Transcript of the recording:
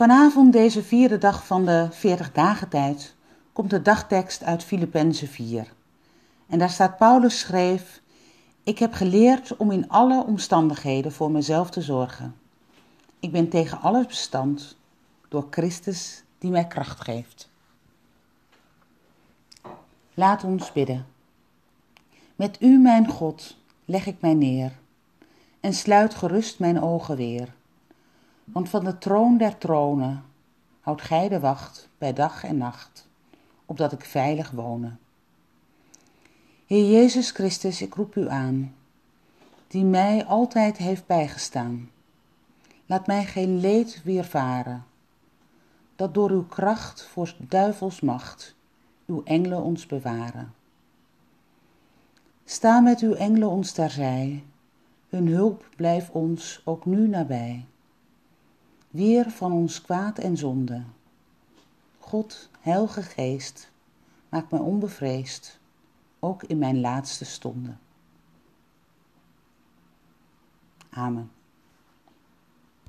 Vanavond, deze vierde dag van de 40 dagen tijd, komt de dagtekst uit Filippenzen 4. En daar staat Paulus schreef, ik heb geleerd om in alle omstandigheden voor mezelf te zorgen. Ik ben tegen alles bestand door Christus die mij kracht geeft. Laat ons bidden. Met u, mijn God, leg ik mij neer en sluit gerust mijn ogen weer. Want van de troon der tronen houdt gij de wacht bij dag en nacht, opdat ik veilig wonen. Heer Jezus Christus, ik roep u aan, die mij altijd heeft bijgestaan. Laat mij geen leed weervaren, dat door uw kracht voor duivels macht uw engelen ons bewaren. Sta met uw engelen ons terzij, hun hulp blijf ons ook nu nabij. Weer van ons kwaad en zonde. God, Heilige Geest, maak mij onbevreesd, ook in mijn laatste stonden. Amen.